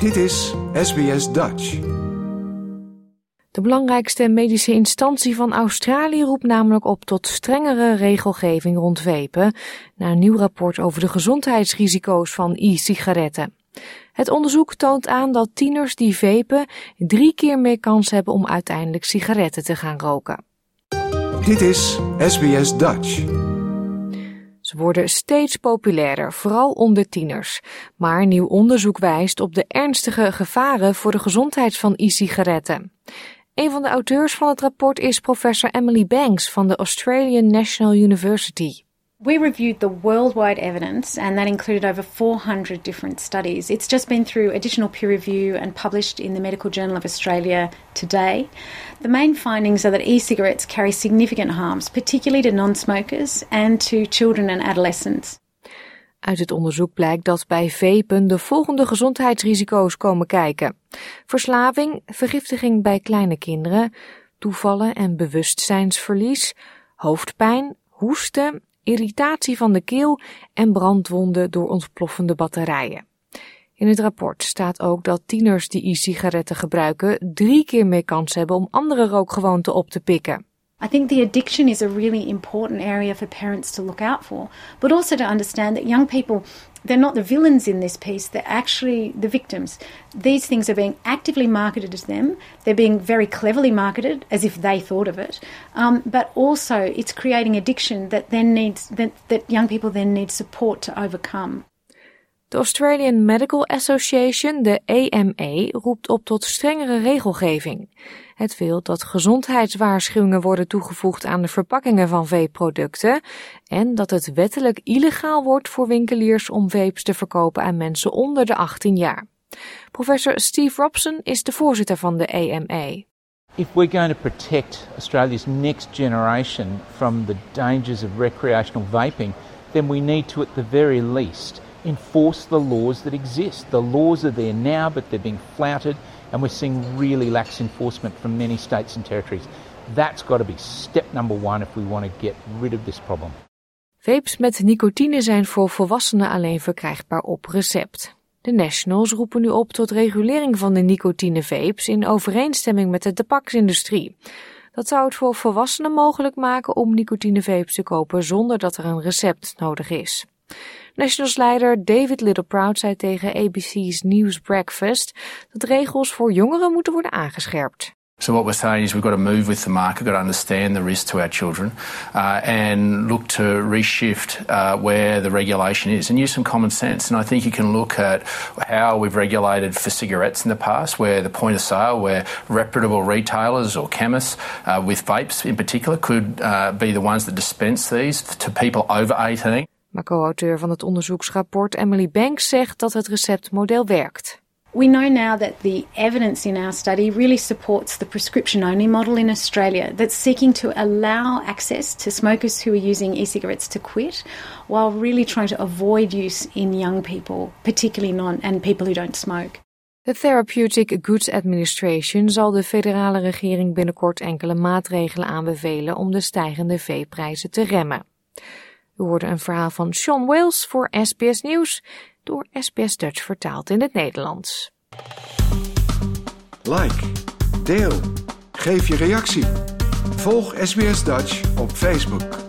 Dit is SBS Dutch. De belangrijkste medische instantie van Australië roept namelijk op tot strengere regelgeving rond vapen, na een nieuw rapport over de gezondheidsrisico's van e-sigaretten. Het onderzoek toont aan dat tieners die vapen drie keer meer kans hebben om uiteindelijk sigaretten te gaan roken. Dit is SBS Dutch. Ze worden steeds populairder, vooral onder tieners. Maar nieuw onderzoek wijst op de ernstige gevaren voor de gezondheid van e-sigaretten. Een van de auteurs van het rapport is professor Emily Banks van de Australian National University. We reviewed the worldwide evidence, and that included over 400 different studies. It's just been through additional peer review and published in the Medical Journal of Australia today. The main findings are that e cigarettes carry significant harms, particularly to non smokers and to children and adolescents. Uit het onderzoek blijkt dat bij vapen de volgende gezondheidsrisico's komen kijken: verslaving, vergiftiging bij kleine kinderen, toevallen en bewustzijnsverlies, hoofdpijn, hoesten, irritatie van de keel en brandwonden door ontploffende batterijen. In het rapport staat ook dat tieners die e-sigaretten gebruiken drie keer meer kans hebben om andere rookgewoonten op te pikken. I think the addiction is a really important area for parents to look out for, but also to understand that young people they're not the villains in this piece, they're actually the victims. These things are being actively marketed to them. They're being very cleverly marketed as if they thought of it. Um, but also, it's creating addiction that then needs that, that young people then need support to overcome. De Australian Medical Association, de AMA, roept op tot strengere regelgeving. Het wil dat gezondheidswaarschuwingen worden toegevoegd aan de verpakkingen van veeproducten en dat het wettelijk illegaal wordt voor winkeliers om vapes te verkopen aan mensen onder de 18 jaar. Professor Steve Robson is de voorzitter van de AMA. If we're going to protect Australia's next generation from the dangers of recreational vaping, then we need to at the very least enforce the laws that exist. The laws are there now, but they're being flouted, and we're seeing really lax enforcement from many states and territories. That's got to be step number one if we want to get rid of this problem. Vapes met nicotine zijn voor volwassenen alleen verkrijgbaar op recept. De Nationals roepen nu op tot regulering van de nicotine-vapes in overeenstemming met de tabaksindustrie. Dat zou het voor volwassenen mogelijk maken om nicotine-vapes te kopen zonder dat er een recept nodig is. Nationals-leider David Littleproud zei tegen ABC's News Breakfast dat regels voor jongeren moeten worden aangescherpt. So what we're saying is we've got to move with the market, got to understand the risk to our children, uh, and look to reshift uh, where the regulation is, and use some common sense. And I think you can look at how we've regulated for cigarettes in the past, where the point of sale, where reputable retailers or chemists uh, with vapes in particular could uh, be the ones that dispense these to people over 18. Maar co-auteur van het onderzoeksrapport Emily Banks zegt dat het receptmodel werkt. We know now that the evidence in our study really supports the prescription only model in Australia that's seeking to allow access to smokers who are using e cigarettes to quit while really trying to avoid use in young people, particularly non and people who don't smoke. De Therapeutic Goods Administration zal de federale regering binnenkort enkele maatregelen aanbevelen om de stijgende veeprijzen te remmen. We hoorden een verhaal van Sean Wales voor SBS Nieuws, door SBS Dutch vertaald in het Nederlands. Like, deel, geef je reactie. Volg SBS Dutch op Facebook.